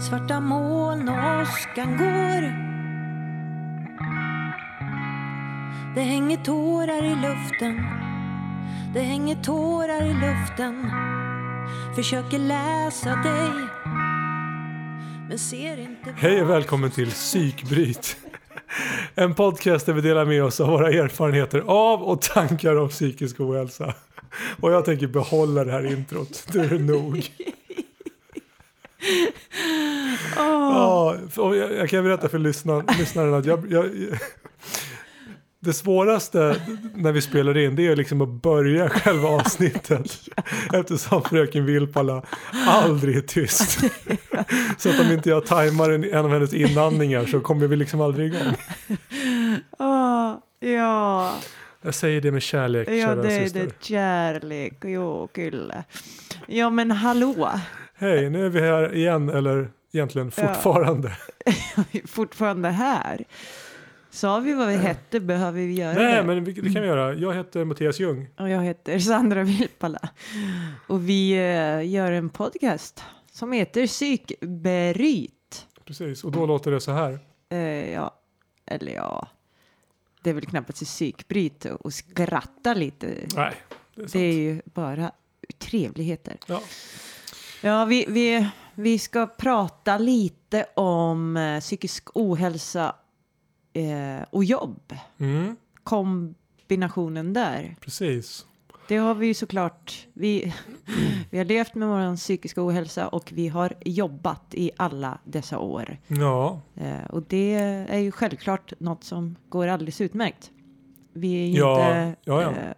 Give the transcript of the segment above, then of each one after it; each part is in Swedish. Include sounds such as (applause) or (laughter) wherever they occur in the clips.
Svarta moln och åskan går Det hänger tårar i luften Det hänger tårar i luften Försöker läsa dig Men ser inte Hej och välkommen till Psykbryt. En podcast där vi delar med oss av våra erfarenheter av och tankar om psykisk ohälsa. Och jag tänker behålla det här introt. Det är nog. Ja, och jag, jag kan berätta för lyssnaren, att jag, jag, det svåraste när vi spelar in det är liksom att börja själva avsnittet. (laughs) Eftersom fröken Vilpala aldrig är tyst. Så att om inte jag tajmar en, en av hennes inandningar så kommer vi liksom aldrig igång. Åh, (laughs) ja, Jag säger det med kärlek, ja kära det är syster. det kärlek. Jo, kulle. Ja, men hallå. Hej, nu är vi här igen, eller egentligen Ja. fortfarande. Är (laughs) fortfarande här. Sa vi vad vi hette behöver vi göra Nej, det. men vi- det kan vi göra. Jag heter Mattias Ljung. Och jag heter Sandra Vilpala. Och vi eh, gör en podcast som heter Psykbryt. Precis, och då låter det så här. Eh, ja, eller ja. Det är väl knappast psykbryt och skratta lite. Nej, det är sant. Det är ju bara trevligheter. Ja. Ja, vi, vi, vi ska prata lite om eh, psykisk ohälsa eh, och jobb. Mm, Kombinationen där. precis. Det har vi ju såklart. Vi, (clears throat) vi har levt med vår psykiska ohälsa och vi har jobbat i alla dessa år. Ja, Eh, och det är ju självklart något som går alldeles utmärkt. Vi är ju Ja, inte ja, ja. Eh,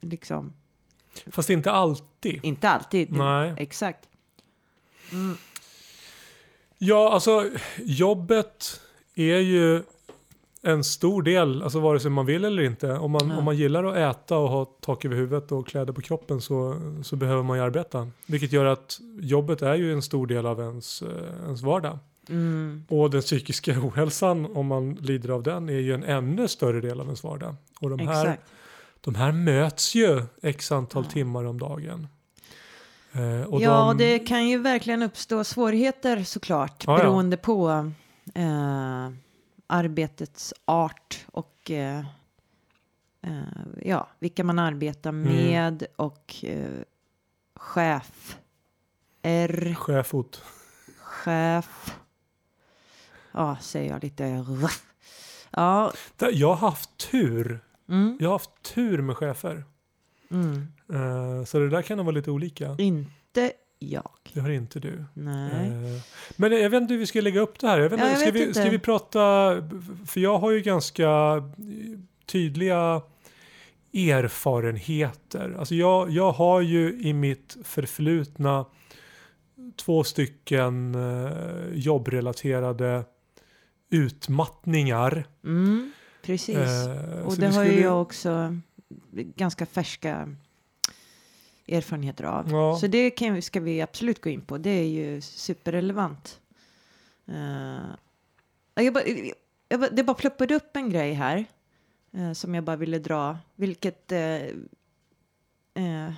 liksom, fast inte alltid. inte alltid. Nej. Exakt. Ja, alltså jobbet är ju en stor del, alltså vare sig man vill eller inte. Om man, Ja. om man gillar att äta och ha tak över huvudet och kläder på kroppen så, så behöver man ju arbeta. Vilket gör att jobbet är ju en stor del av ens, eh, ens vardag. Mm. Och den psykiska (laughs) ohälsan, om man lider av den, är ju en ännu större del av ens vardag. Och de här, Exakt. De här möts ju x antal timmar om dagen. Eh, ja, de, det kan ju verkligen uppstå svårigheter såklart Ja, ja. beroende på eh, arbetets art och eh, eh, ja, vilka man arbetar Mm. med och eh, chef. R, Schäfot. chef. Ja, säger jag lite. Ja, Jag har haft tur. Mm, Jag har haft tur med chefer. mm. Eh, så det där kan nog vara lite olika. inte jag. Det har inte du. Nej. Eh, men jag vet inte hur vi ska lägga upp det här. Jag vet Ja, jag ska, vet vi, inte. ska vi prata, för jag har ju ganska tydliga erfarenheter. Alltså jag, jag har ju i mitt förflutna två stycken eh, jobbrelaterade utmattningar. Mm, precis. Eh, Och det har skulle- jag också ganska färska erfarenheter av. Ja. Så det kan, ska vi absolut gå in på. Det är ju superrelevant. Uh, jag bara, jag bara, det bara pluppade upp en grej här eh, som jag bara ville dra. Vilket... eh, eh,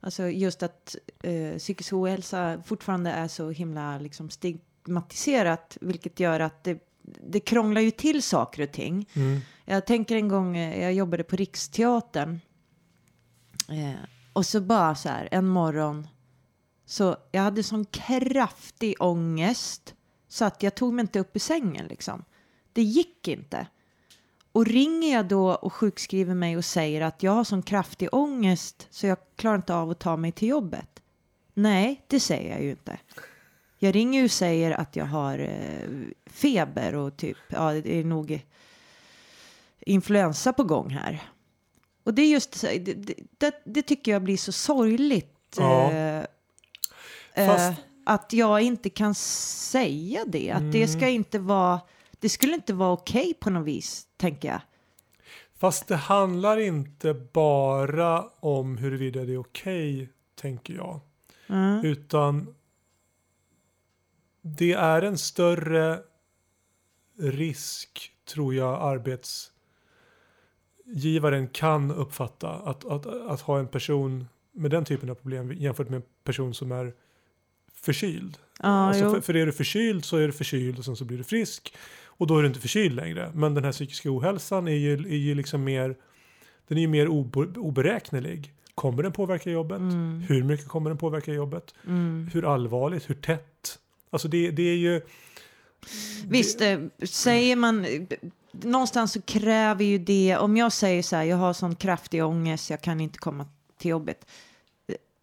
alltså just att uh, psykisk ohälsa fortfarande är så himla liksom, stigmatiserat. Vilket gör att det, det krånglar ju till saker och ting. Mm. Jag tänker en gång, eh, jag jobbade på Riksteatern. Eh, och så bara så här, en morgon. Så jag hade sån kraftig ångest. Så att jag tog mig inte upp i sängen liksom. Det gick inte. Och ringer jag då och sjukskriver mig och säger att jag har sån kraftig ångest så jag klarar inte av att ta mig till jobbet. Nej, det säger jag ju inte. Jag ringer ju och säger att jag har eh, feber och typ, ja det är nog influensa på gång här. Och det är just det, det, det, tycker jag blir så sorgligt. Ja. eh, Fast- eh, att jag inte kan säga det. Att det ska inte vara, det skulle inte vara okej på något vis, tänker jag. Fast det handlar inte bara om huruvida det är okej, tänker jag. Mm. Utan det är en större risk, tror jag, arbetsgivaren kan uppfatta. Att, att, att ha en person med den typen av problem jämfört med en person som är förkyld. Ja, alltså för, för är du förkyld så är du förkyld och sen så blir du frisk. Och då är du inte förkyld längre. Men den här psykiska ohälsan är ju, är ju liksom mer, den är ju mer obe, oberäknelig. Kommer den påverka jobbet? Mm. Hur mycket kommer den påverka jobbet? Mm. Hur allvarligt? Hur tätt? Alltså det, det är ju... Visst, eh, säger man... Någonstans så kräver ju det... Om jag säger så här, jag har sån kraftig ångest, jag kan inte komma till jobbet.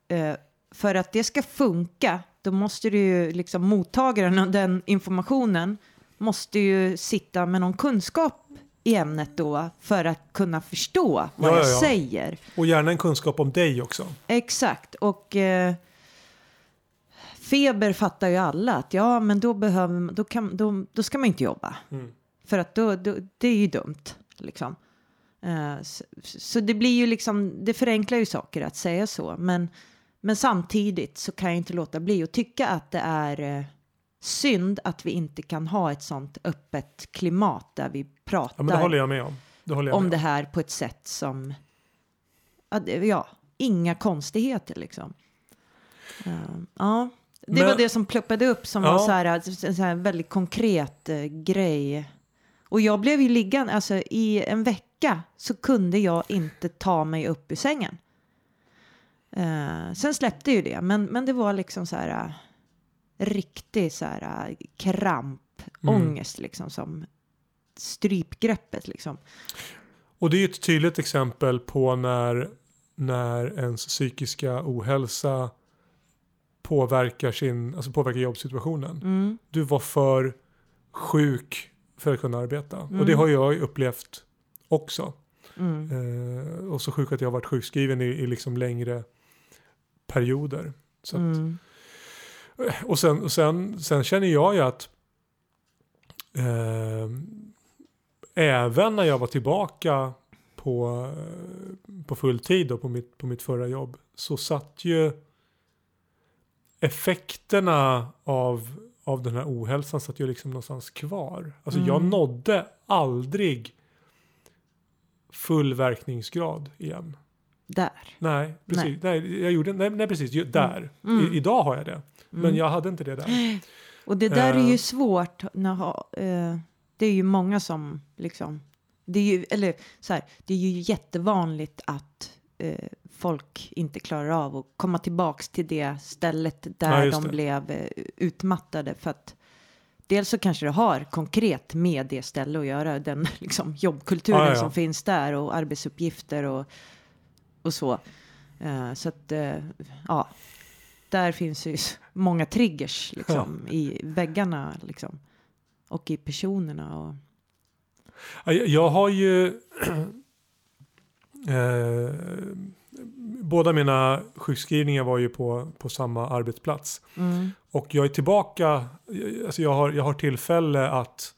Eh, eh, För att det ska funka, då måste du ju liksom mottagaren av den informationen måste ju sitta med någon kunskap i ämnet då för att kunna förstå vad Ja, jag ja, ja. säger. Och gärna en kunskap om dig också. Exakt, och eh, feber fattar ju alla att ja, men då, behöver, då, kan, då, då ska man inte jobba. Mm. För att då, då, det är ju dumt. Liksom. Eh, så, så det blir ju liksom, det förenklar ju saker att säga så. Men, men samtidigt så kan jag inte låta bli att tycka att det är eh, synd att vi inte kan ha ett sånt öppet klimat där vi pratar Ja, men det håller jag med om. Det jag om med det här på ett sätt som, ja inga konstigheter liksom. Eh, ja, det Men- var det som ploppade upp som Ja. var så här, en så här väldigt konkret eh, grej. Och jag blev ju liggande, alltså i en vecka så kunde jag inte ta mig upp ur sängen. Eh, sen släppte ju det, men, men det var liksom så här uh, riktig så här uh, kramp, Mm. ångest liksom som strypgreppet liksom. Och det är ju ett tydligt exempel på när, när ens psykiska ohälsa påverkar, sin, alltså påverkar jobbsituationen. Mm. Du var för sjuk för att kunna arbeta. Och det Mm. har jag upplevt också. Mm. Eh, och så sjuk att jag har varit sjukskriven i, i liksom längre perioder. Så att, Mm. Och, sen, och sen, sen känner jag ju att eh, även när jag var tillbaka på, eh, på full tid och på mitt, på mitt förra jobb så satt ju effekterna av, av den här ohälsan satt ju liksom någonstans kvar. Alltså jag Mm. nådde aldrig full verkningsgrad igen. Där. Nej, precis. Nej. jag gjorde, nej, nej precis, där. Mm. I, idag har jag det. Men Mm. jag hade inte det där. (gasps) Och det där är ju Eh. svårt. När, eh, det är ju många som liksom... Det är ju, eller så här, det är ju jättevanligt att eh, folk inte klarar av att komma tillbaks till det stället Ja, där just de det. blev eh, utmattade. För att dels så kanske det har konkret med det stället att göra, den (laughs) liksom, jobbkulturen Ja, ja, ja. som finns där och arbetsuppgifter och, och så. Eh, så att, eh, ja, där finns ju många triggers liksom, i väggarna liksom, och i personerna. Och, Ja, Jag, jag har ju (clears throat) eh, båda mina sjukskrivningar var ju på, på samma arbetsplats. mm, Och jag är tillbaka, alltså jag har, jag har tillfälle att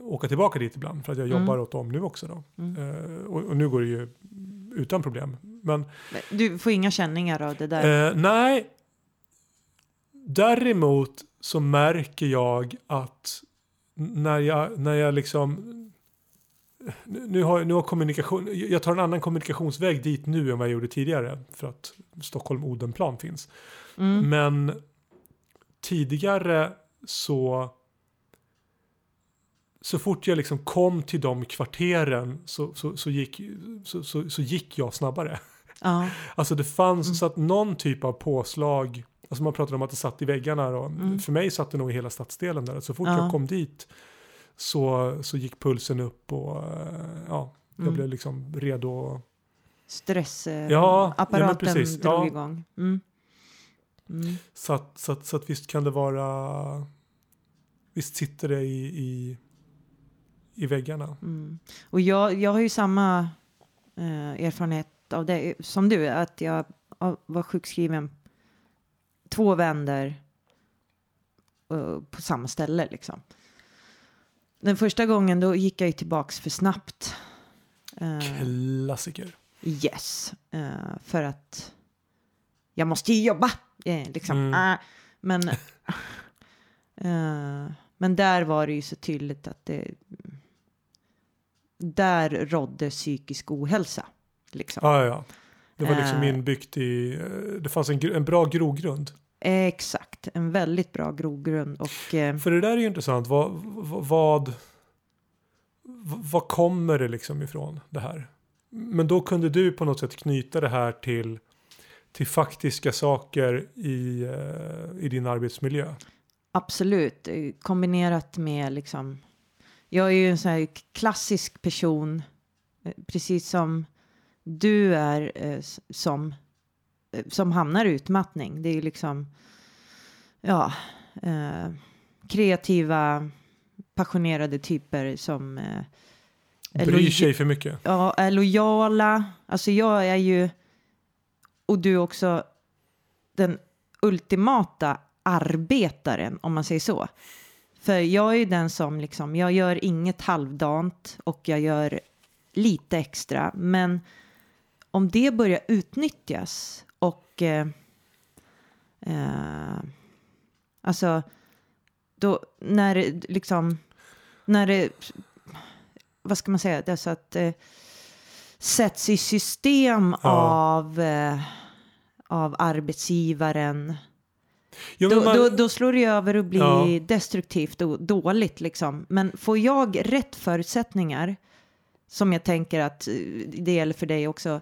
åka tillbaka dit ibland för att jag Mm. jobbar åt dem nu också då. mm. Eh, och, och nu går det ju utan problem. Men Du får inga känningar av det där? Eh, nej. Däremot så märker jag att när jag, när jag liksom nu har, nu har kommunikation, jag tar en annan kommunikationsväg dit nu än vad jag gjorde tidigare för att Stockholm-Odenplan finns. Mm, Men tidigare så så fort jag liksom kom till de kvarteren så, så, så, gick, så, så, så gick jag snabbare. ja, (laughs) Alltså det fanns Mm. så att någon typ av påslag, alltså man pratar om att det satt i väggarna då. Mm. För mig satt det nog i hela stadsdelen där. Så fort Ja. jag kom dit så, så gick pulsen upp och eh, ja, jag Mm. blev liksom redo. stressapparaten Ja, ja, eh, precis. drog Ja. igång. Mm. Mm. Så att, så, att, så att visst kan det vara, visst sitter det i, i, i väggarna. Mm. Och jag, jag har ju samma eh, erfarenhet av det som du, att jag ja, var sjukskriven två vänder eh, på samma ställe liksom. Den första gången då gick jag ju tillbaks för snabbt. Eh, Klassiker. yes, eh, för att jag måste ju jobba. Eh, liksom. Mm. Ah, men, (laughs) men där var det ju så tydligt att det där rådde psykisk ohälsa. Liksom. Ja, ja. Det var liksom inbyggt i, det fanns en, en bra grogrund. Exakt. En väldigt bra grogrund. Och, eh, För det där är ju intressant. Vad, vad, vad, kommer det liksom ifrån det här? Men då kunde du på något sätt knyta det här till, till faktiska saker i, eh, i din arbetsmiljö. Absolut, kombinerat med liksom. Jag är ju en sån här klassisk person, eh, precis som du är eh, som som hamnar i utmattning. Det är ju liksom ja, eh, kreativa, passionerade typer som eh, är Bryr sig för mycket. ja, är lojala. Alltså jag är ju, och du också, den ultimata arbetaren om man säger så. För jag är ju den som liksom, jag gör inget halvdant och jag gör lite extra. Men om det börjar utnyttjas och eh, eh, alltså då när det liksom när det vad ska man säga det är så att eh, sätts i system Ja. av eh, av arbetsgivaren Jo, då, man- då, då slår det över och blir Ja. destruktivt och dåligt liksom. Men får jag rätt förutsättningar, som jag tänker att eh, det gäller för dig också,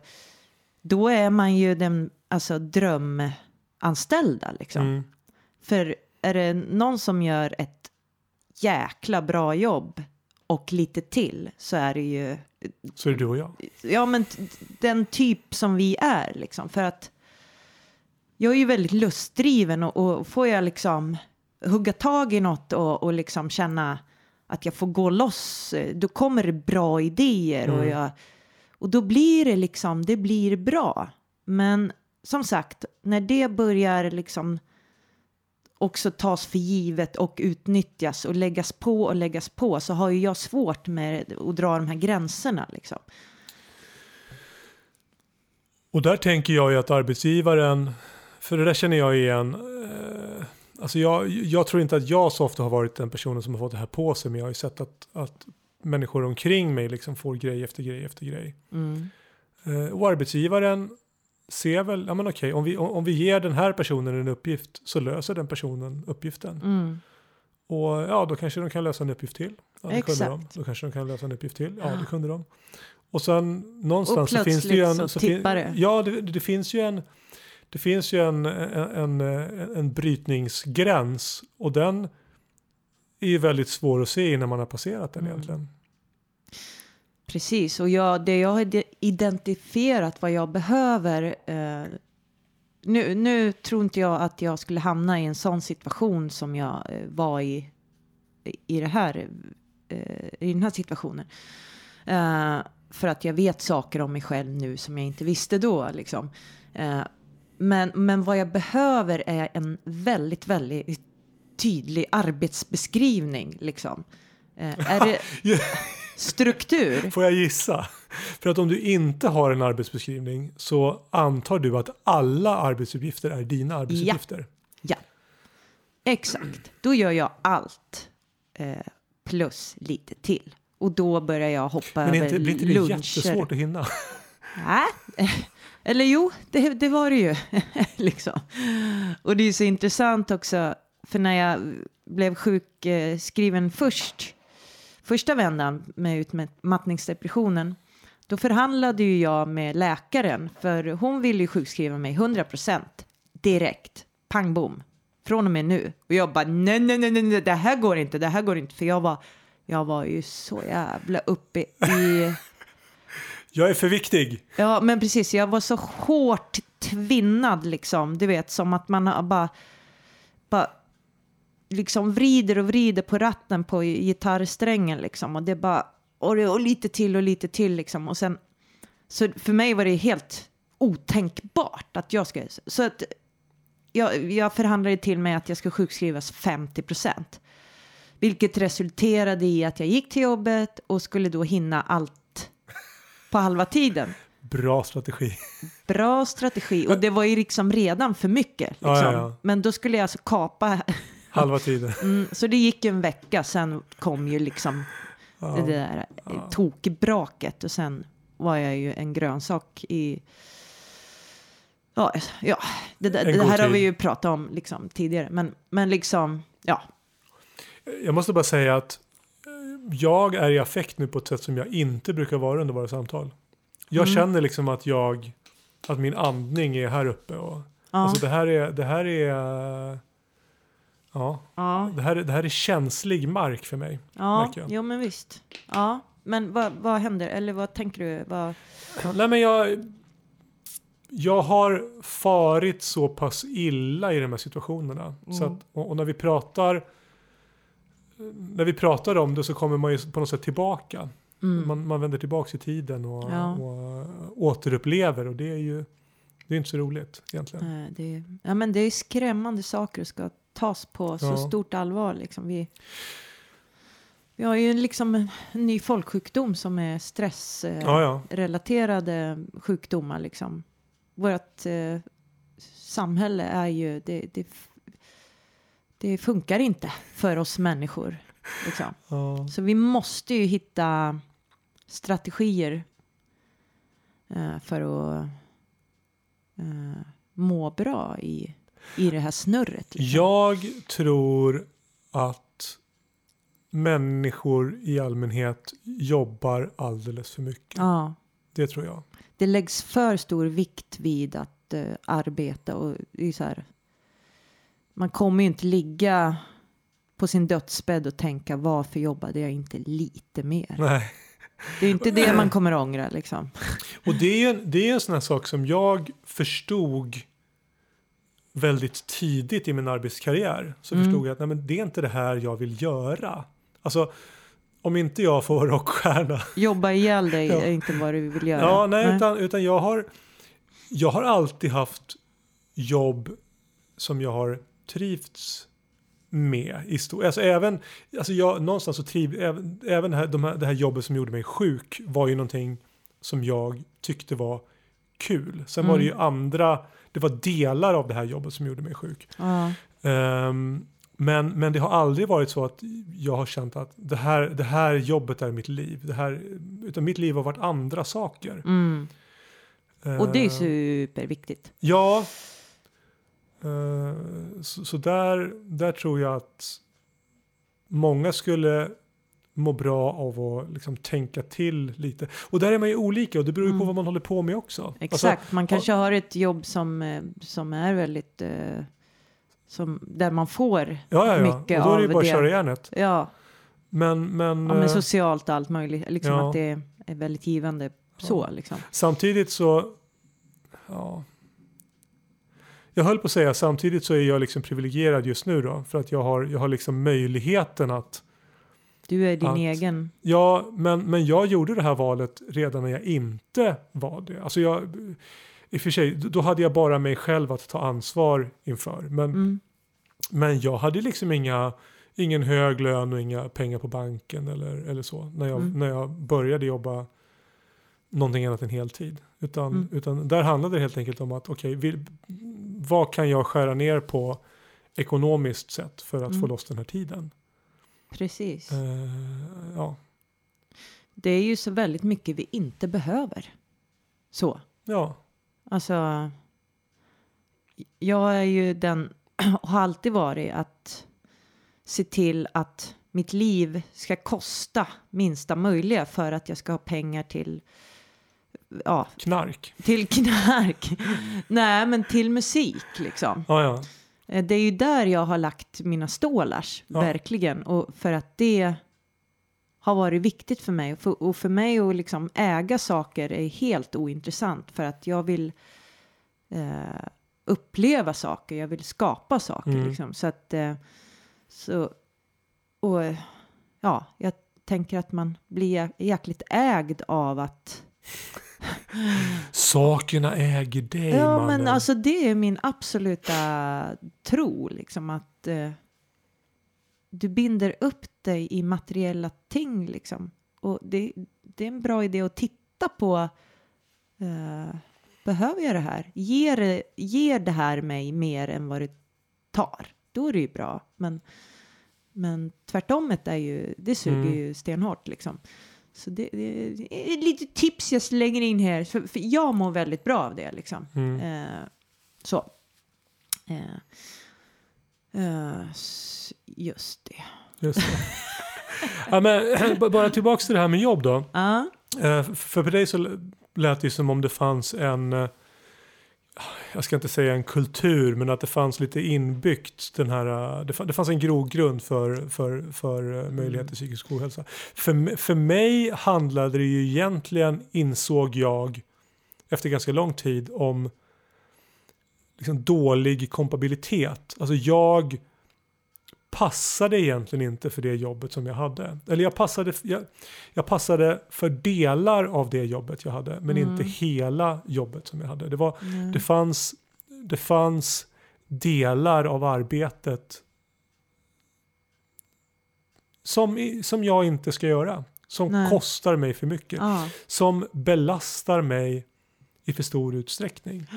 då är man ju den alltså, drömanställda liksom. mm. För är det någon som gör ett jäkla bra jobb och lite till så är det ju Så är det du och jag. ja, men den typ som vi är liksom. För att jag är ju väldigt lustdriven och, och får jag liksom hugga tag i något och, och liksom känna att jag får gå loss, då kommer det bra idéer och Mm. jag och då blir det liksom, det blir bra. Men som sagt, när det börjar liksom också tas för givet och utnyttjas och läggas på och läggas på så har ju jag svårt med att dra de här gränserna liksom. Och där tänker jag ju att arbetsgivaren, för det där känner jag igen. Eh, alltså jag, jag tror inte att jag så ofta har varit den personen som har fått det här på sig, men jag har ju sett att, att människor omkring mig liksom får grej efter grej efter grej. Mm. Eh, och arbetsgivaren ser väl, ja men okej, om vi, om, vi ger den här personen en uppgift så löser den personen uppgiften. Mm. Och ja, då kanske de kan lösa en uppgift till. Ja, det kunde Exakt. de. Då kanske de kan lösa en uppgift till. Ja, det kunde de. Och sen någonstans Och så finns det ju en... så tippar det. Ja, det, det finns ju en... Det finns ju en, en, en, en brytningsgräns och den är ju väldigt svår att se innan man har passerat den Mm. egentligen. Precis, och jag, det jag har identifierat vad jag behöver. Eh, nu, nu tror inte jag att jag skulle hamna i en sån situation som jag eh, var i i, det här, eh, i den här situationen. Eh, för att jag vet saker om mig själv nu som jag inte visste då. Liksom. Eh, men, men vad jag behöver är en väldigt, väldigt tydlig arbetsbeskrivning. Liksom. Eh, är det (laughs) struktur? Får jag gissa? För att om du inte har en arbetsbeskrivning så antar du att alla arbetsuppgifter är dina arbetsuppgifter. Ja, exakt. Då gör jag allt eh, plus lite till. Och då börjar jag hoppa Men över inte, blir inte det luncher. jättesvårt att hinna? Nej. (laughs) Eller jo, det, det var det ju. (laughs) liksom. Och det är så intressant också, för när jag blev sjukskriven först, första vändan med utmattningsdepressionen, då förhandlade ju jag med läkaren, för hon ville ju sjukskriva mig 100% direkt, pang bom, från och med nu. Och jag bara, nej, nej, nej, nej, det här går inte, det här går inte, för jag var, jag var ju så jävla uppe i... Jag är för viktig. Ja, men precis. Jag var så hårt tvinnad liksom. Du vet, som att man har bara, bara liksom vrider och vrider på ratten på gitarrsträngen liksom. Och det bara, och, och lite till och lite till liksom. Och sen, så för mig var det helt otänkbart att jag skulle, så att jag, jag förhandlade till mig att jag skulle sjukskrivas 50 procent. Vilket resulterade i att jag gick till jobbet och skulle då hinna allt på halva tiden. Bra strategi. Bra strategi och det var ju liksom redan för mycket. Liksom. Ja, ja, ja. Men då skulle jag alltså kapa. Halva tiden. Mm, så det gick en vecka, sen kom ju liksom Ja. det där ja. tokbraket och sen var jag ju en grönsak i Ja, ja det, det, det här har vi ju pratat om liksom, tidigare. Men, men liksom, ja. Jag måste bara säga att eh, jag är i affekt nu på ett sätt som jag inte brukar vara under våra samtal. Jag Mm. känner liksom att jag, att min andning är här uppe. Och, Ja, Alltså det här är, det här är, ja, ja, det här, är- det här är känslig mark för mig. ja jo men visst. Ja, men vad, vad händer? Eller vad tänker du? Vad, Nej men jag, jag har farit så pass illa i de här situationerna. Så Mm. att, och, och när vi pratar när vi pratar om det så kommer man ju på något sätt tillbaka. mm. Man, man vänder tillbaka i tiden och, Ja. och återupplever och det är ju det är inte så roligt egentligen. Eh, det, ja, men det är skrämmande saker ska tas på så Ja. stort allvar. Liksom. Vi, vi har ju liksom en, ny folksjukdom som är stressrelaterade Ja, ja. sjukdomar. Liksom. Vårt eh, samhälle är ju, det, det, det funkar inte för oss människor. Liksom. ja. Så vi måste ju hitta strategier eh, för att eh, må bra i, i det här snurret. liksom. Jag tror att människor i allmänhet jobbar alldeles för mycket. Ja, Det tror jag. det läggs för stor vikt vid att eh, arbeta och det är så här. Man kommer ju inte ligga på sin dödsbädd och tänka varför jobbade jag inte lite mer? Nej. Det är inte det man kommer ångra liksom. Och det är det är en sån här sak som jag förstod väldigt tidigt i min arbetskarriär. Så Mm. förstod jag att nej, men det är inte det här jag vill göra. Alltså, om inte jag får vara rockstjärna. Jobba ihjäl dig (laughs) Ja. är inte vad du vill göra. Ja, nej, Utan, utan jag, har, jag har alltid haft jobb som jag har trivts med. I stor, alltså även, alltså jag, någonstans så triv, även, även det, här, de här, det här jobbet som gjorde mig sjuk var ju någonting som jag tyckte var kul. Sen var det ju Mm. andra, det var delar av det här jobbet som gjorde mig sjuk. Ehm, men, men det har aldrig varit så att jag har känt att det här, det här jobbet är mitt liv. Det här, utan mitt liv har varit andra saker. Mm. Och det är Ehm, superviktigt. Ja. Eh, så så där, där tror jag att många skulle må bra av att liksom tänka till lite. Och där är man ju olika och det beror ju på Mm. vad man håller på med också. Exakt, Alltså, man kanske har ett jobb som, eh, som är väldigt, eh, som, där man får, ja, ja, ja. mycket och då är det ju av bara att det. köra järnet. ja, Men, men, ja men eh, socialt och allt möjligt, liksom ja. att det är väldigt givande så liksom. samtidigt så, ja. Jag höll på att säga, samtidigt så är jag liksom privilegierad just nu då. För att jag har, jag har liksom möjligheten att Du är din Att- egen, Ja, men, men jag gjorde det här valet redan när jag inte var det. Alltså jag, I och för sig, då hade jag bara mig själv att ta ansvar inför. Men, mm, men jag hade liksom inga, ingen hög lön och inga pengar på banken eller, eller så. När jag, Mm. när jag började jobba någonting annat än heltid. Utan, Mm. utan där handlade det helt enkelt om att okej, vill- vad kan jag skära ner på ekonomiskt sett för att få Mm. loss den här tiden? Precis. Eh, ja. Det är ju så väldigt mycket vi inte behöver. Så. ja, Alltså, jag är ju den, och (clears throat) har alltid varit att se till att mitt liv ska kosta minsta möjliga för att jag ska ha pengar till, ja, knark. till knark. (laughs) Nej, men till musik liksom. Ja, ja. Eh, Det är ju där jag har lagt mina stålars, Ja. verkligen. Och för att det har varit viktigt för mig. Och för, och för mig att liksom äga saker är helt ointressant. För att jag vill eh, uppleva saker, jag vill skapa saker. Mm. Liksom. Så att, eh, så, och ja, jag tänker att man blir jä- jäkligt ägd av att (laughs) Sakerna äger dig Ja, mannen. men alltså det är min absoluta tro, liksom att eh, du binder upp dig i materiella ting, liksom. Och det, det är en bra idé att titta på. Eh, behöver jag det här? Ger, ger det här mig mer än vad det tar? Då är det ju bra. Men, men tvärtom är ju, det suger Mm. ju stenhårt, liksom. Så det, det är lite tips jag slänger in här, för, för jag mår väldigt bra av det. Liksom. Mm. Eh, Så. Eh, eh, just det. Just det. ja, men, (clears throat) bara tillbaka till det här med jobb då. F- För på dig så lät det som om det fanns en, eh, jag ska inte säga en kultur, men att det fanns lite inbyggt den här, det fa- det fanns en grogrund för, för, för eh, möjlighet till psykisk ohälsa. För, för mig handlade det ju egentligen, insåg jag efter ganska lång tid, om liksom dålig kompabilitet. Alltså jag passade egentligen inte för det jobbet som jag hade. Eller jag passade, jag, jag passade för delar av det jobbet jag hade, men Mm. inte hela jobbet som jag hade. Det, var, Mm. det, fanns, det fanns delar av arbetet som, som jag inte ska göra. Som Nej. kostar mig för mycket. Ja. Som belastar mig i för stor utsträckning. (gasps)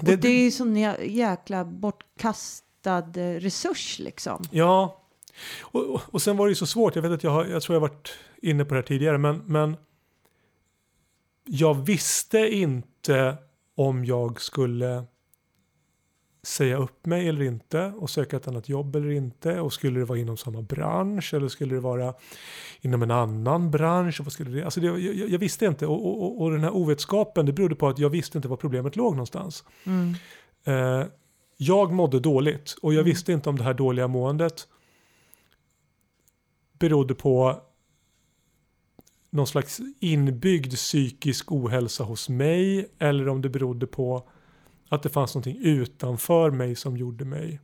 Ehm, Och det, är ju sån jä- jäkla bortkastad eh, resurs liksom. Ja, och, och, sen var det ju så svårt. Jag vet att jag, har, jag tror jag varit inne på det här tidigare, men, men jag visste inte om jag skulle säga upp mig eller inte och söka ett annat jobb eller inte och skulle det vara inom samma bransch eller skulle det vara inom en annan bransch? Och vad skulle det, alltså det, jag, jag visste inte och, och, och- och den här ovetskapen det berodde på att jag visste inte var problemet låg någonstans. Mm. Eh, jag mådde dåligt och jag Mm. visste inte om det här dåliga måendet berodde på någon slags inbyggd psykisk ohälsa hos mig eller om det berodde på att det fanns någonting utanför mig som gjorde mig.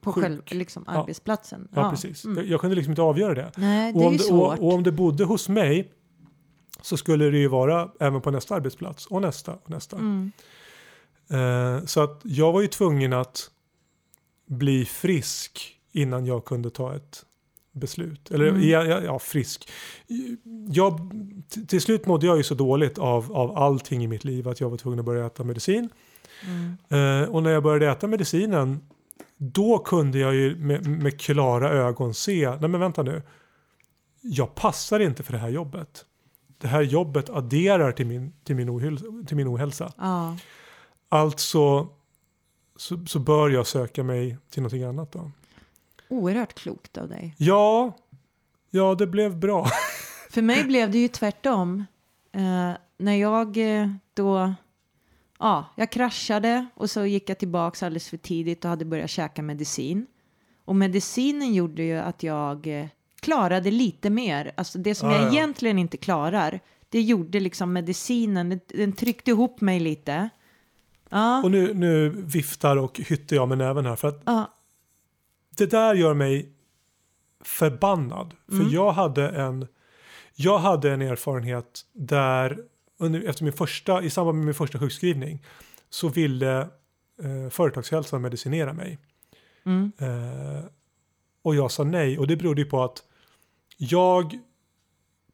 På Sjuk. själv, liksom Ja. arbetsplatsen. Ja, precis. Mm. Jag, kunde liksom inte avgöra det. Nej, det Och är om det, och, och om det bodde hos mig så skulle det ju vara även på nästa arbetsplats och nästa och nästa. Mm. Eh, så att jag var ju tvungen att bli frisk innan jag kunde ta ett beslut. Eller Mm. ja, ja, ja, frisk. Jag, till slut mådde jag ju så dåligt av, av allting i mitt liv att jag var tvungen att börja äta medicin. Mm. Eh, och när jag började äta medicinen då kunde jag ju med, med klara ögon se, nej men vänta nu, jag passar inte för det här jobbet. Det här jobbet adderar till min, till min, ohälsa, till min ohälsa. Ja. Alltså så, så bör jag söka mig till någonting annat då. Oerhört klokt av dig. Ja, ja det blev bra. För mig blev det ju tvärtom. Eh, när jag eh, då, ja, jag kraschade och så gick jag tillbaka alldeles för tidigt och hade börjat käka medicin. Och medicinen gjorde ju att jag eh, klarade lite mer. Alltså det som Ja, jag ja. egentligen inte klarar, det gjorde liksom medicinen, den, den tryckte ihop mig lite. Ja, Och nu, nu viftar och hytter jag med näven här för att ja, det där gör mig förbannad. För Mm. jag hade en jag hade en erfarenhet där under, efter min första, i samband med min första sjukskrivning så ville eh, företagshälsan medicinera mig. mm, Eh, och jag sa nej och det berodde ju på att jag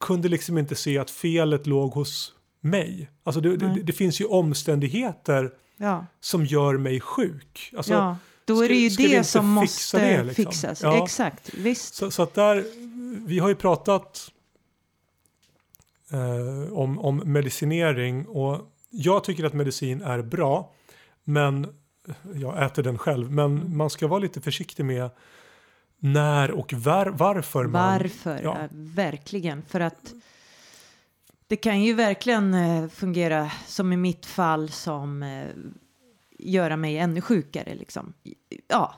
kunde liksom inte se att felet låg hos mig. Alltså det, det, det finns ju omständigheter ja, som gör mig sjuk. Alltså, ja. Då är det ju ska- ska det som måste det, liksom? fixas. Ja. Exakt, visst. Så, så att där, vi har ju pratat eh, om, om medicinering och jag tycker att medicin är bra men jag äter den själv men man ska vara lite försiktig med när och var, varför man Varför? ja. Ja. Verkligen. För att det kan ju verkligen eh, fungera som i mitt fall som eh, göra mig ännu sjukare liksom. Ja,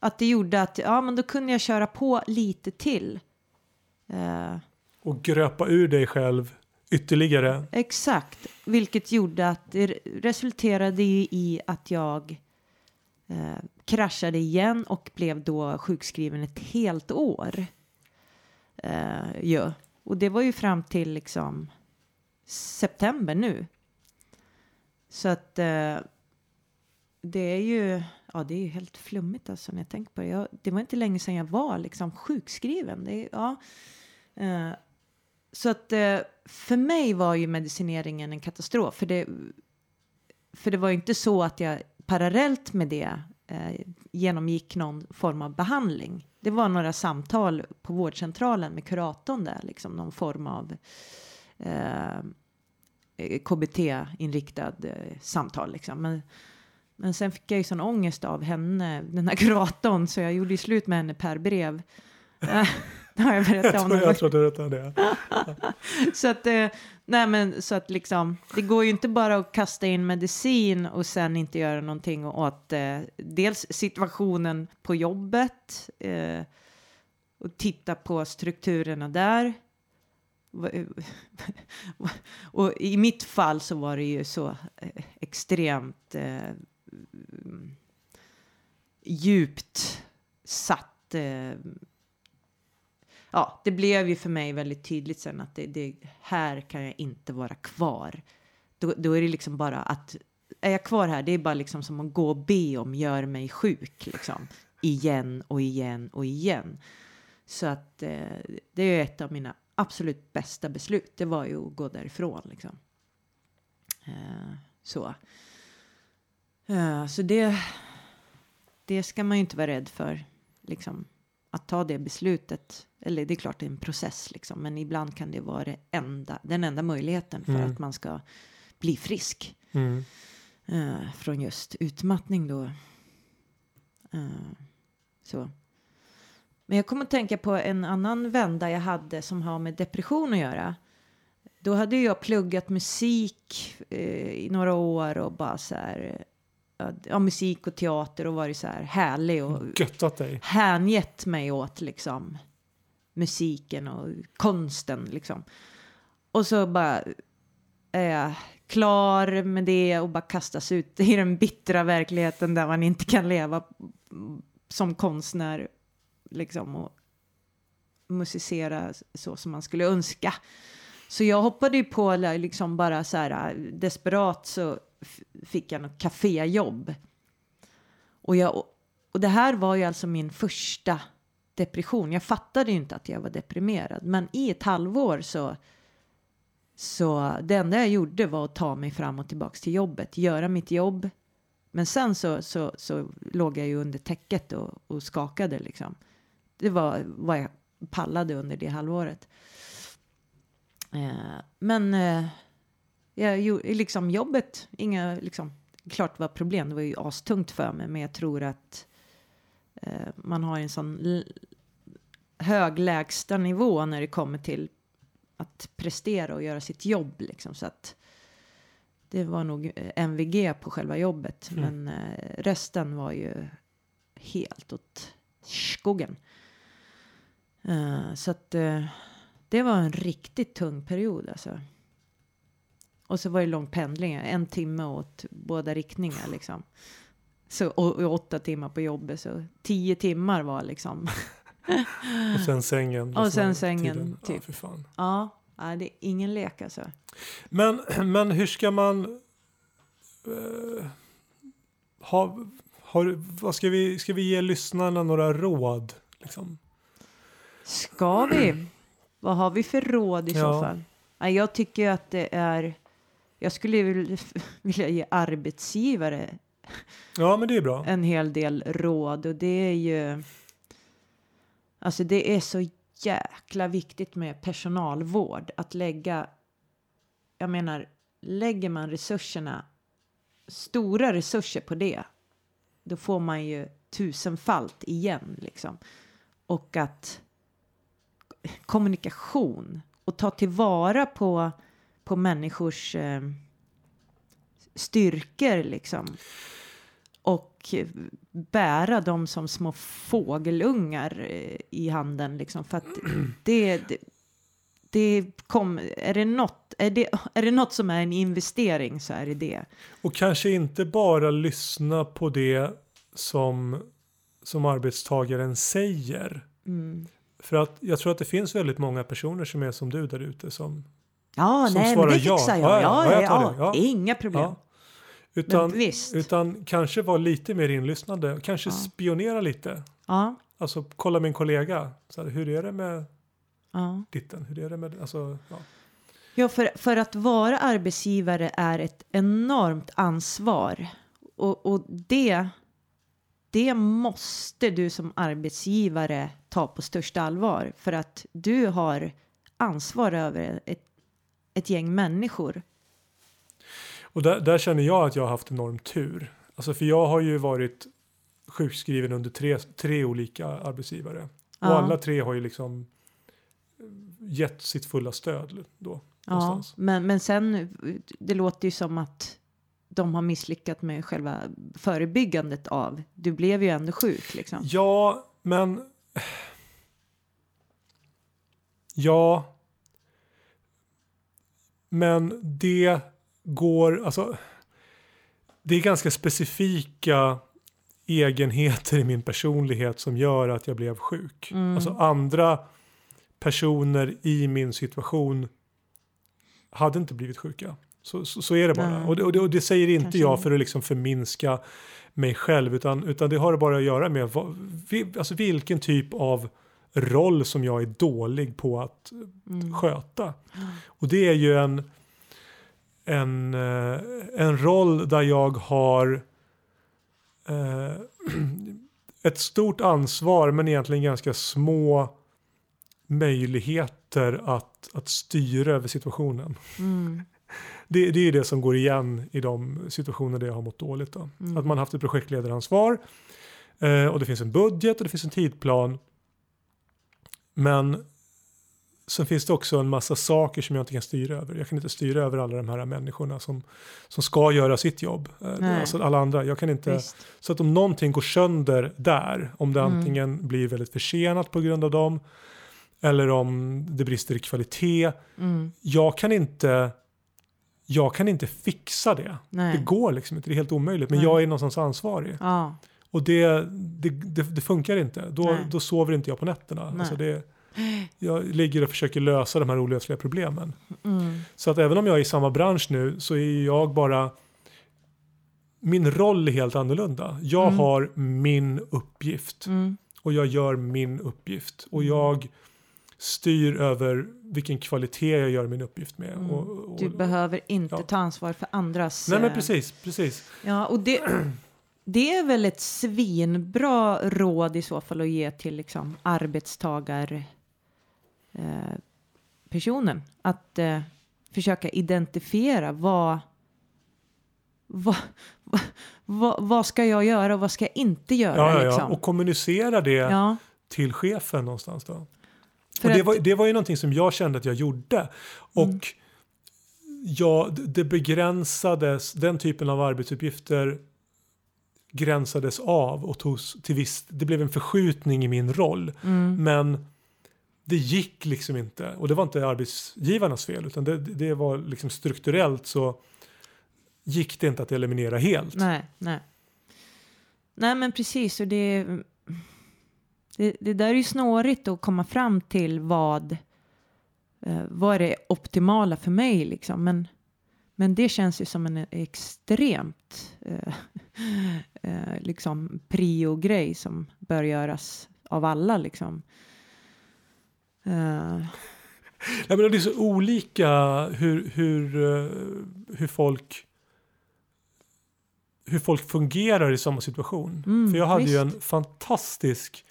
att det gjorde att ja, men då kunde jag köra på lite till. Eh, och gröpa ur dig själv ytterligare. exakt, vilket gjorde att det resulterade i att jag eh, kraschade igen och blev då sjukskriven ett helt år. Eh, ja. Och det var ju fram till liksom september nu. Så att eh, det är ju, ja det är ju helt flummigt alltså när jag tänker på det. Jag, det var inte länge sedan jag var liksom sjukskriven. Det, ja. Eh, så att eh, för mig var ju medicineringen en katastrof. För det, för det var ju inte så att jag parallellt med det eh, genomgick någon form av behandling. Det var några samtal på vårdcentralen med kuratorn där, liksom någon form av eh, eh KBT-inriktad eh, samtal liksom. Men, men sen fick jag ju sån ångest av henne, den här kuratorn, så jag gjorde ju slut med henne per brev. (laughs) Eh, (laughs) det har jag berättat Jag om. tror, jag tror du berättade det. (laughs) så att, eh, nej men så att liksom, det går ju inte bara att kasta in medicin och sen inte göra någonting åt eh, dels situationen på jobbet eh, och titta på strukturerna där. Va- och i mitt fall så var det ju så eh, extremt eh, djupt satt eh, ja, det blev ju för mig väldigt tydligt sen att det, det här kan jag inte vara kvar. Då, då är det liksom bara att är jag kvar här, det är bara liksom som att gå och be om gör mig sjuk liksom igen och igen och igen. Så att eh, det är ett av mina absolut bästa beslut. Det var ju att gå därifrån liksom. Eh, så. Eh, så det, det ska man ju inte vara rädd för. Liksom att ta det beslutet. Eller det är klart det är en process liksom. Men ibland kan det vara det enda, den enda möjligheten för Mm. att man ska bli frisk. Mm. eh, från just utmattning då. Eh, så. Men jag kommer att tänka på en annan vända jag hade som har med depression att göra. Då hade jag pluggat musik eh, i några år och bara så här. Ja, musik och teater och varit så här härlig och Göttat dig. hängett mig åt liksom musiken och konsten liksom. Och så bara är jag klar med det och bara kastas ut i den bittra verkligheten där man inte kan leva som konstnär liksom och musicera så som man skulle önska. Så jag hoppade ju på liksom bara så här desperat så fick jag något kaféjobb. Och, jag, och det här var ju alltså min första depression. Jag fattade ju inte att jag var deprimerad. Men i ett halvår så, så det enda jag gjorde var att ta mig fram och tillbaka till jobbet. Göra mitt jobb. Men sen så, så, så låg jag ju under täcket och, och skakade liksom. Det var vad jag pallade under det halvåret. Eh, men eh, jag gjorde liksom jobbet, inga liksom, klart det var problem, det var ju astungt för mig, men jag tror att eh, man har en sån hög lägsta nivå när det kommer till att prestera och göra sitt jobb liksom, så att det var nog eh, MVG på själva jobbet, Mm. men eh, resten var ju helt åt skogen. Eh, så att eh, det var en riktigt tung period alltså. Och så var det lång pendling, en timme åt båda riktningar liksom. Så, och, och åtta timmar på jobbet, så tio timmar var liksom. (laughs) Och sen sängen. Och sen av sängen, tiden. Ja, typ. för fan. Ja, nej, det är ingen lek alltså. Men, men hur ska man... eh, ha, har, vad ska, vi, ska vi ge lyssnarna några råd? Liksom? Ska vi? (clears throat) Vad har vi för råd i så Ja. fall? Nej, jag tycker att det är... Jag skulle (laughs) vilja, ge arbetsgivare Ja, men det är bra. en hel del råd och det är ju... Alltså det är så jäkla viktigt med personalvård. Att lägga... Jag menar, lägger man resurserna, stora resurser på det, då får man ju tusenfalt igen liksom. Och att kommunikation och ta tillvara på, på människors eh, styrkor liksom. Och bära dem som små fågelungar eh, i handen liksom. För att (clears throat) det, det, det kom, är det något, är det, är det något som är en investering så är det det. Och kanske inte bara lyssna på det som, som arbetstagaren säger. Mm. För att jag tror att det finns väldigt många personer som är som du där ute som... Ja, Som nej, men svarar det ja. fixar jag. Ja, Ja, ja, ja, ja. Inga problem. Utan, men visst. utan kanske vara lite mer inlyssnande. Kanske spionera lite. Ja, Alltså kolla min kollega. Så här, hur är det med ja. ditten? Hur är det med... Alltså, ja. Ja, för, för att vara arbetsgivare är ett enormt ansvar. Och, och det, det måste du som arbetsgivare ta på största allvar. För att du har ansvar över ett, ett gäng människor. Och där, där känner jag att jag har haft enorm tur. Alltså för jag har ju varit sjukskriven under tre, tre olika arbetsgivare. Ja. Och alla tre har ju liksom gett sitt fulla stöd då. Ja, någonstans. men, men sen, det låter ju som att de har misslyckats med själva förebyggandet av. Du blev ju ändå sjuk liksom. Ja, men... Ja. Men det går, alltså. Det är ganska specifika egenheter i min personlighet som gör att jag blev sjuk. Mm. Alltså andra personer i min situation hade inte blivit sjuka. Så, så, så är det bara. Och det, och, det, och det säger inte Kanske jag för att liksom förminska mig själv utan, utan det har bara att göra med vad, alltså vilken typ av roll som jag är dålig på att Mm. sköta. Och det är ju en, en, eh, en roll där jag har eh, (clears throat) ett stort ansvar men egentligen ganska små möjligheter att, att styra över situationen. Mm. Det, det är det som går igen i de situationer där jag har mått dåligt. Då. Mm. Att man haft ett projektledaransvar eh, och det finns en budget och det finns en tidplan. Men sen finns det också en massa saker som jag inte kan styra över. Jag kan inte styra över alla de här människorna som, som ska göra sitt jobb. Eh, Nej. Alltså alla andra. Jag kan inte, Visst. så att om någonting går sönder där, om det Mm. antingen blir väldigt försenat på grund av dem eller om det brister i kvalitet. Mm. Jag kan inte jag kan inte fixa det. Nej. Det går liksom inte, det är helt omöjligt. Men Nej. jag är någonstans ansvarig. Ja. Och det, det, det, det funkar inte. Då, Nej. då sover inte jag på nätterna. Alltså det, jag ligger och försöker lösa de här olösliga problemen. Mm. Så att även om jag är i samma bransch nu så är jag bara min roll är helt annorlunda. Jag Mm. har min uppgift Mm. och jag gör min uppgift. Och jag styr över vilken kvalitet jag gör min uppgift med. Mm. Och, och, Du behöver inte ja. ta ansvar för andras... Nej men eh, precis, precis. Ja, och det, (clears throat) det är väl ett svinbra råd i så fall att ge till liksom arbetstagar eh, personen. Att eh, försöka identifiera vad, vad, vad, vad ska jag göra och vad ska jag inte göra. Ja, ja, ja. liksom. Och kommunicera det ja, till chefen någonstans då. för Och det, att- var, det var ju någonting som jag kände att jag gjorde. Och Mm. ja, det begränsades, den typen av arbetsuppgifter gränsades av och togs till viss, det blev en förskjutning i min roll. mm, Men det gick liksom inte. Och det var inte arbetsgivarnas fel utan det, det var liksom strukturellt så gick det inte att eliminera helt. nej, nej. Nej, men precis. Och det, det, det där är ju snårigt att komma fram till vad, eh, vad är det optimala för mig liksom. Men, men det känns ju som en extremt eh, (laughs) eh, liksom prio-grej som bör göras av alla liksom. Eh, Ja, men det är så olika hur, hur, eh, hur folk hur folk fungerar i samma situation. Mm, För jag hade ju en visst. fantastisk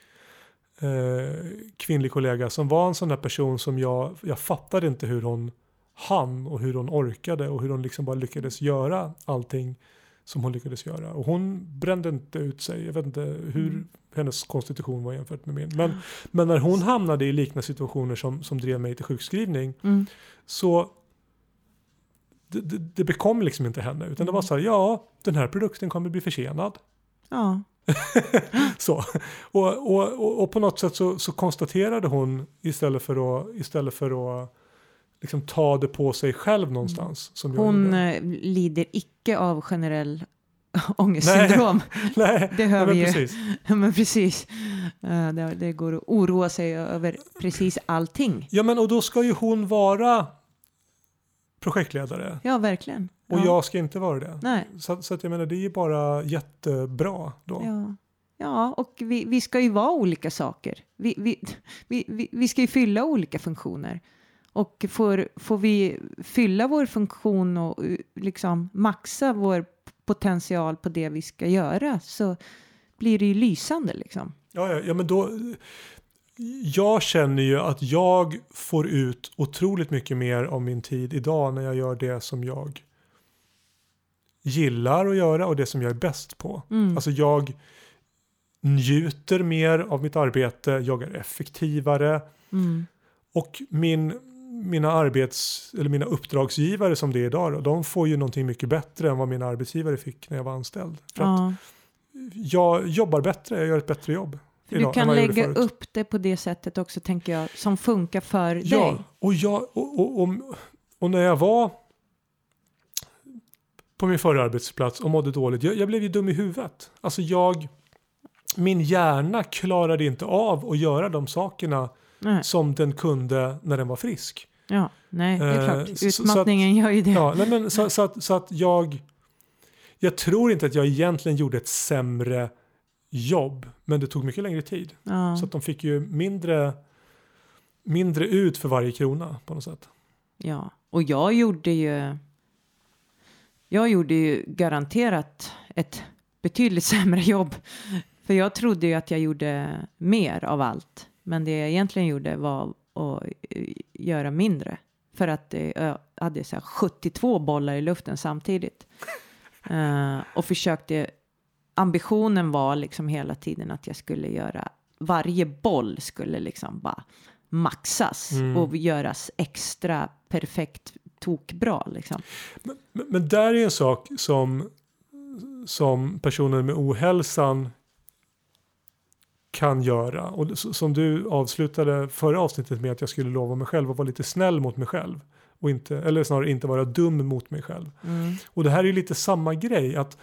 eh, kvinnlig kollega som var en sån där person som jag, jag fattade inte hur hon hann och hur hon orkade och hur hon liksom bara lyckades göra allting som hon lyckades göra. Och hon brände inte ut sig. Jag vet inte hur Mm. hennes konstitution var jämfört med min. Men, men när hon hamnade i liknande situationer som, som drev mig till sjukskrivning mm, så det, det, det bekom liksom inte henne utan det var Mm. så här, ja den här produkten kommer bli försenad. ja, (laughs) Så. Och, och, och, och på något sätt så, så konstaterade hon istället för att, istället för att liksom ta det på sig själv någonstans. Som hon eh, lider icke av generell (laughs) ångestsyndrom. Nej, (laughs) (laughs) det hör nej, vi ju. precis. Men precis. Eh, Det, det går att oroa sig över precis allting. Ja men och då ska ju hon vara projektledare Ja, verkligen. och ja. jag ska inte vara det. Nej. Så, så att jag menar det är ju bara jättebra då. Ja. ja, och vi, vi ska ju vara olika saker. Vi, vi, vi, vi ska ju fylla olika funktioner. Och får, får vi fylla vår funktion och eh, liksom maxa vår potential på det vi ska göra så blir det ju lysande liksom. Ja, ja, ja, men då. Jag känner ju att jag får ut otroligt mycket mer av min tid idag när jag gör det som jag gillar att göra och det som jag är bäst på. Mm. Alltså jag njuter mer av mitt arbete, jag är effektivare Mm. och min, mina arbets eller mina uppdragsgivare som det är idag, då, de får ju någonting mycket bättre än vad mina arbetsgivare fick när jag var anställd. För att Ja. jag jobbar bättre, jag gör ett bättre jobb. Du kan lägga upp det på det sättet också, tänker jag, som funkar för Ja, dig. och, jag, och, och, och, och när jag var på min förra arbetsplats och mådde dåligt, jag, jag blev ju dum i huvudet. Alltså jag, min hjärna klarade inte av att göra de sakerna Nej. som den kunde när den var frisk. Ja, nej, det är Eh, klart. Utmattningen gör ju det. Ja, nej, men så, så, att, så att jag, jag tror inte att jag egentligen gjorde ett sämre jobb, men det tog mycket längre tid. Ja. Så att de fick ju mindre, mindre ut för varje krona på något sätt. Ja, och jag gjorde ju. Jag gjorde ju garanterat ett betydligt (laughs) sämre jobb. För jag trodde ju att jag gjorde mer av allt. Men det jag egentligen gjorde var att eh, göra mindre. För att jag hade så här 72 bollar i luften samtidigt. (laughs) Eh, och försökte, ambitionen var liksom hela tiden att jag skulle göra, varje boll skulle liksom bara maxas Mm. och göras extra perfekt tokbra liksom. Men, men där är en sak som, som personer med ohälsan kan göra. Och som du avslutade förra avsnittet med att jag skulle lova mig själv att vara lite snäll mot mig själv. Och inte, eller snarare inte vara dum mot mig själv. Mm. Och det här är ju lite samma grej. att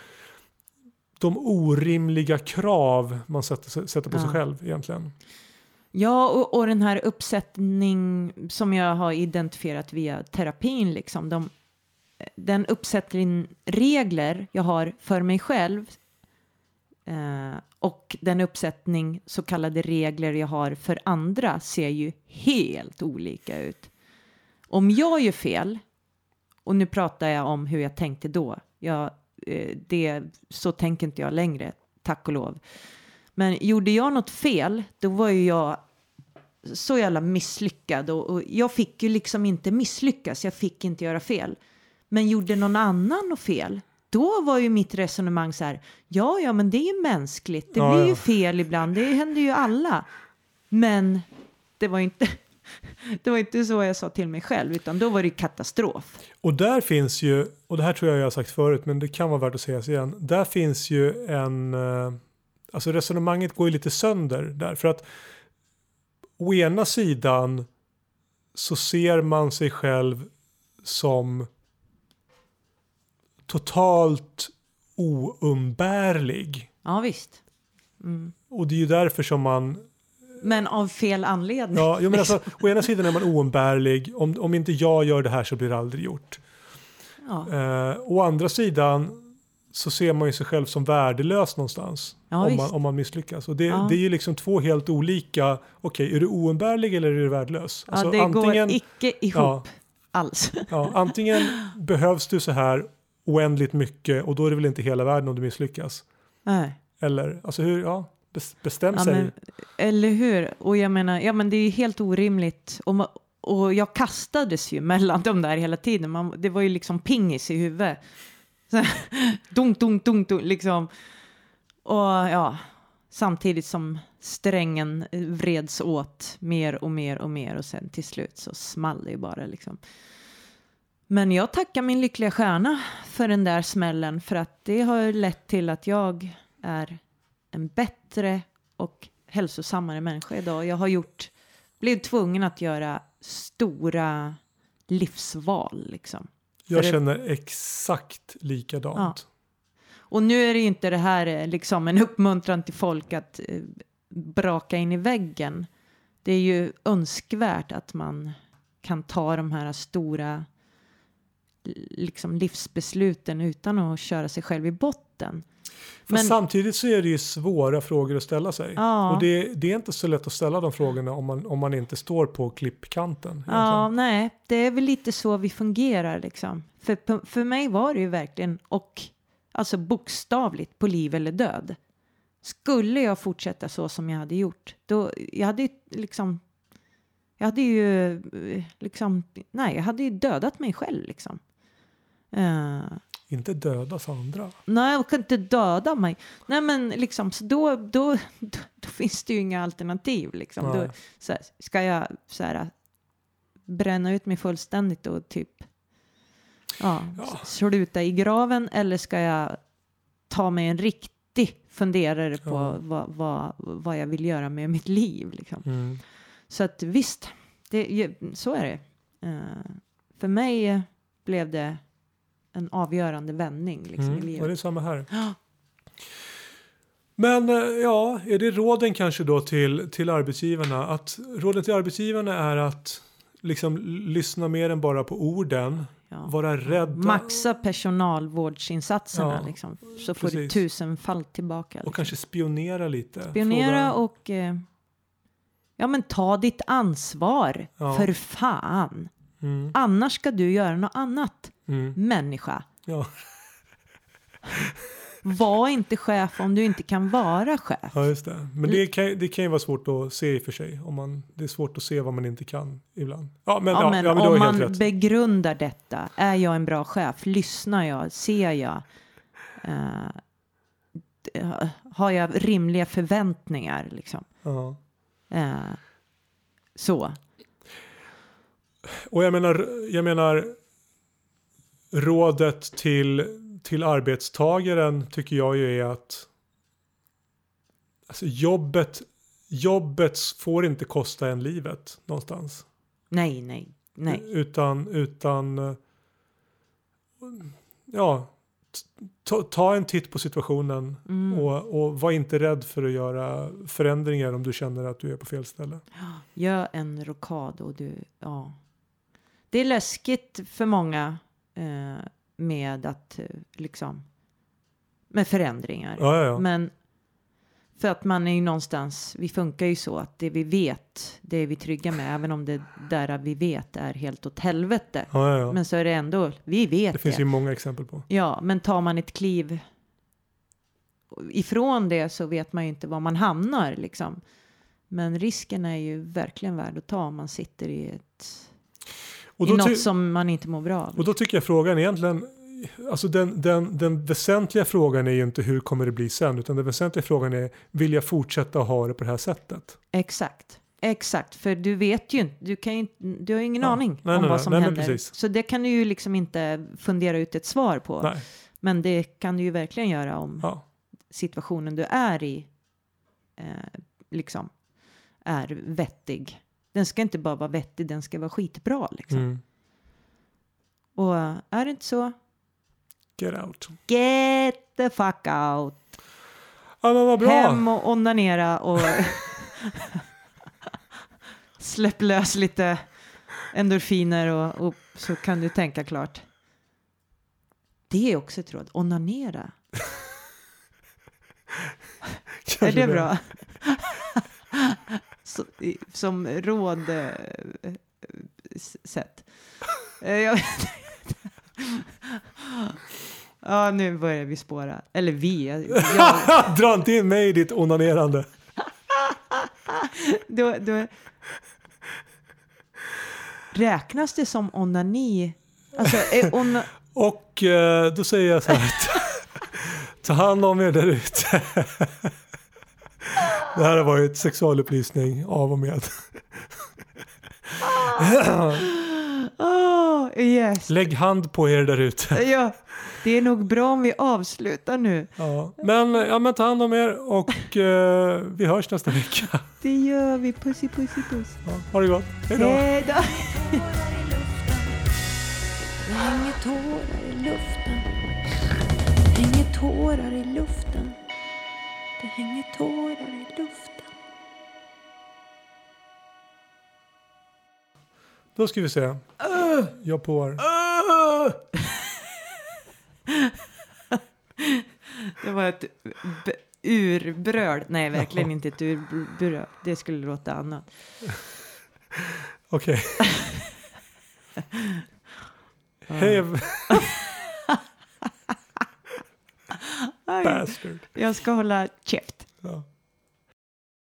De orimliga krav man sätter, sätter på sig Ja. själv egentligen. Ja, och, och den här uppsättning som jag har identifierat via terapin, liksom, de, den uppsättning regler jag har för mig själv eh, och den uppsättning så kallade regler jag har för andra ser ju helt olika ut. Om jag gör fel, och nu pratar jag om hur jag tänkte då, jag, eh, det, så tänker inte jag längre, tack och lov. Men gjorde jag något fel, då var ju jag så jävla misslyckad och, och jag fick ju liksom inte misslyckas, jag fick inte göra fel. Men gjorde någon annan något fel, då var ju mitt resonemang så här, ja, ja, men det är ju mänskligt, det Ja, blir ja. ju fel ibland, det händer ju alla. Men det var inte, (laughs) det var inte så jag sa till mig själv, utan då var det katastrof. Och där finns ju, och det här tror jag jag har sagt förut men det kan vara värt att sägas igen. Där finns ju en, eh, alltså resonemanget går ju lite sönder där. För att å ena sidan så ser man sig själv som totalt oumbärlig. Ja, visst. Mm. Och det är ju därför som man Men av fel anledning. Ja, jo, men alltså, å ena sidan är man oumbärlig. Om, om inte jag gör det här så blir det aldrig gjort. Ja. Eh, å andra sidan så ser man ju sig själv som värdelös någonstans. Ja, om, man, om man misslyckas. Och det, Ja. det är ju liksom två helt olika. Okej, är du oumbärlig eller är du värdelös? Ja, Alltså, det antingen, går icke ihop ja, alls. ja, antingen (laughs) behövs du så här oändligt mycket och då är det väl inte hela världen om du misslyckas. Nej. Eller, alltså hur, ja, bes- bestäm Ja, sig. men, eller hur? Och jag menar, ja men det är ju helt orimligt. Och, ma- och jag kastades ju mellan dem där hela tiden. Man, det var ju liksom pingis i huvudet. Så (laughs) dunk, dunk, dunk, dunk, liksom. Och ja, samtidigt som strängen vreds åt mer och mer och mer och sen till slut så small det ju bara liksom. Men jag tackar min lyckliga stjärna för den där smällen för att det har lett till att jag är en bättre och hälsosammare människa idag. Jag har gjort, blivit tvungen att göra stora livsval liksom. Jag för det- känner exakt likadant. Och nu är det ju inte det här eh, liksom en uppmuntran till folk att eh, braka in i väggen. Det är ju önskvärt att man kan ta de här stora liksom livsbesluten utan att köra sig själv i botten. Men- samtidigt så är det ju svåra frågor att ställa sig. Ja. Och det, det är inte så lätt att ställa de frågorna om man, om man inte står på klippkanten. Ja, nej, det är väl lite så vi fungerar liksom. För, för mig var det ju verkligen, och alltså bokstavligt, på liv eller död. Skulle jag fortsätta så som jag hade gjort, då, jag hade ju liksom, jag hade ju eh, liksom, nej, jag hade ju dödat mig själv liksom. Eh, inte dödas andra. Nej, jag kan inte döda mig. Nej, men liksom, så då, då, då, då finns det ju inga alternativ. Liksom. Då, så här, ska jag så här, bränna ut mig fullständigt och typ ja, Ja. sluta i graven eller ska jag ta mig en riktig funderare på Ja. vad, vad, vad jag vill göra med mitt liv. Liksom. Mm. Så att visst, det, så är det. Eh, för mig blev det en avgörande vändning liksom, i Mm. Och det är livet. samma här. Men eh, ja, är det råden kanske då till, till arbetsgivarna? Att råden till arbetsgivarna är att liksom lyssna mer än bara på orden. Ja. Vara rädda Maxa personalvårdsinsatserna Ja, liksom, så får du precis. tusenfalt tillbaka. och Liksom. kanske spionera lite. Spionera Fråga- och eh, ja, men ta ditt ansvar Ja. för fan. Mm, Annars ska du göra något annat. mm, Människa, ja. (laughs) var inte chef om du inte kan vara chef. ja, just det. Men det kan, det kan ju vara svårt att se i och för sig. Om man, det är svårt att se vad man inte kan ibland. Ja, men, Ja, ja, men ja, men om man rätt. begrundar detta, är jag en bra chef? Lyssnar jag? Ser jag? D- har jag rimliga förväntningar? Liksom? Eh, så. Och jag menar, jag menar rådet till, till arbetstagaren tycker jag ju är att alltså jobbet, jobbet får inte kosta en livet någonstans. Nej, nej, nej. Utan, utan ja, ta, ta en titt på situationen Mm. och, och var inte rädd för att göra förändringar om du känner att du är på fel ställe. (gasps) Gör en rockad och du, ja. Det är läskigt för många eh, med att eh, liksom med förändringar. Ja, ja, ja. Men för att man är ju någonstans, vi funkar ju så att det vi vet, det är vi trygga med, även om det där vi vet är helt åt helvete. ja, ja, ja. Men så är det ändå, vi vet Det det. finns ju många exempel på. Ja, men tar man ett kliv ifrån det så vet man ju inte var man hamnar liksom. Men risken är ju verkligen värd att ta om man sitter i, ett, Och i något som man inte mår bra av. och då tycker jag frågan egentligen, alltså den, den, den väsentliga frågan är ju inte hur kommer det bli sen, utan den väsentliga frågan är, vill jag fortsätta ha det på det här sättet? Exakt. Exakt, för du vet ju inte, du, kan ju, du har ju ingen Ja. aning Nej, om nej, vad som Nej, händer. Så det kan du ju liksom inte fundera ut ett svar på. Men det kan du ju verkligen göra om ja. situationen du är i eh, liksom är vettig. Den ska inte bara vara vettig, den ska vara skitbra liksom. Mm. Och är det inte så, Get out. get the fuck out. Ja men vad bra. Hem och onanera och (laughs) släpp lös lite endorfiner och, och så kan du tänka klart. Det är också ett råd, onanera. (laughs) Är det bra? (laughs) Så, som råd eh, sätt. Eh. (laughs) Ja, nu börjar vi spåra. Eller vi. Jag, (laughs) Dra inte in mig i ditt onanerande. då, då, räknas det som onani? Alltså, ona, (laughs) Och eh, då säger jag så här. Ta hand om er där ute. Det här har varit sexualupplysning av och med. oh, yes. Lägg hand på er där ute. Ja, det är nog bra om vi avslutar nu. Ja. Men, ja, men ta hand om er och eh, vi hörs nästa vecka. Det gör vi. Pussy, pussy, puss. Ja, ha det gott. Hej då. Hej då. Det hänger tårar i luften. Det hänger tårar i luften. Hänger tårar i luften. Då ska vi se. Jag på. (laughs) Det var ett urbröl. Nej, verkligen inte ett urbröl. Det skulle låta annat. Okej. (laughs) Hej. (laughs) Bastard. jag ska hålla käft. Ja.